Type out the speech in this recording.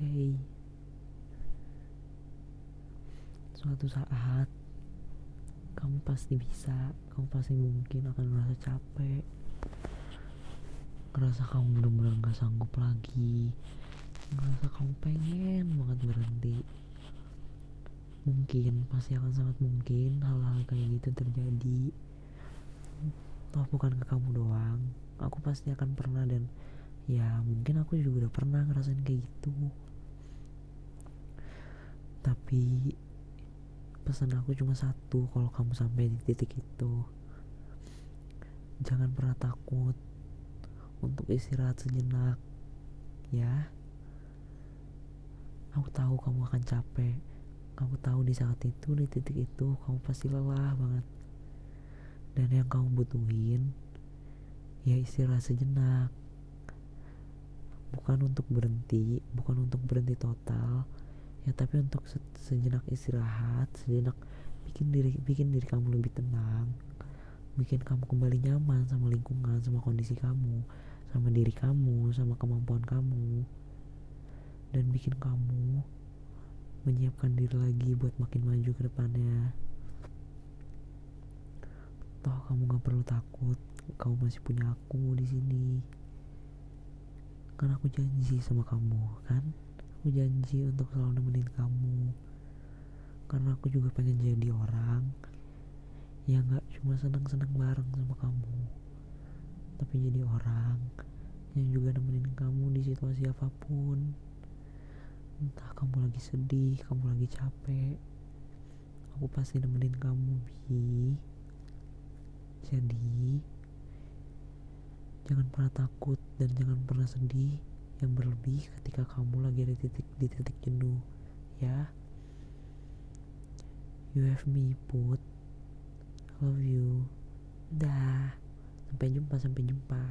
okay. suatu saat kamu pasti bisa kamu pasti mungkin akan merasa capek. Ngerasa kamu benar-benar gak sanggup lagi. Ngerasa kamu pengen banget berhenti. Mungkin pasti akan sangat mungkin hal-hal kayak gitu terjadi. Toh bukan ke kamu doang. Aku pasti akan pernah dan ya mungkin aku juga udah pernah ngerasain kayak gitu. Tapi pesan aku cuma satu kalau kamu sampai di titik itu jangan pernah takut untuk istirahat sejenak ya. Aku tahu kamu akan capek. Kamu tahu di saat itu di titik itu kamu pasti lelah banget. Dan yang kamu butuhin ya istirahat sejenak bukan untuk berhenti bukan untuk berhenti total ya tapi untuk se sejenak istirahat sejenak bikin diri bikin diri kamu lebih tenang bikin kamu kembali nyaman sama lingkungan sama kondisi kamu sama diri kamu sama kemampuan kamu. Dan bikin kamu menyiapkan diri lagi buat makin maju ke depannya. Toh kamu gak perlu takut kamu masih punya aku di sini kan aku janji sama kamu kan? Aku janji untuk selalu nemenin kamu. Karena aku juga pengen jadi orang yang gak cuma seneng-seneng bareng sama kamu tapi jadi orang yang juga nemenin kamu di situasi apa pun. Entah kamu lagi sedih kamu lagi capek aku pasti nemenin kamu bi. Jadi jangan pernah takut dan jangan pernah sedih yang berlebih ketika kamu lagi ada titik di titik jenuh ya. You have me put. I love you. Dah. Sampai jumpa sampai jumpa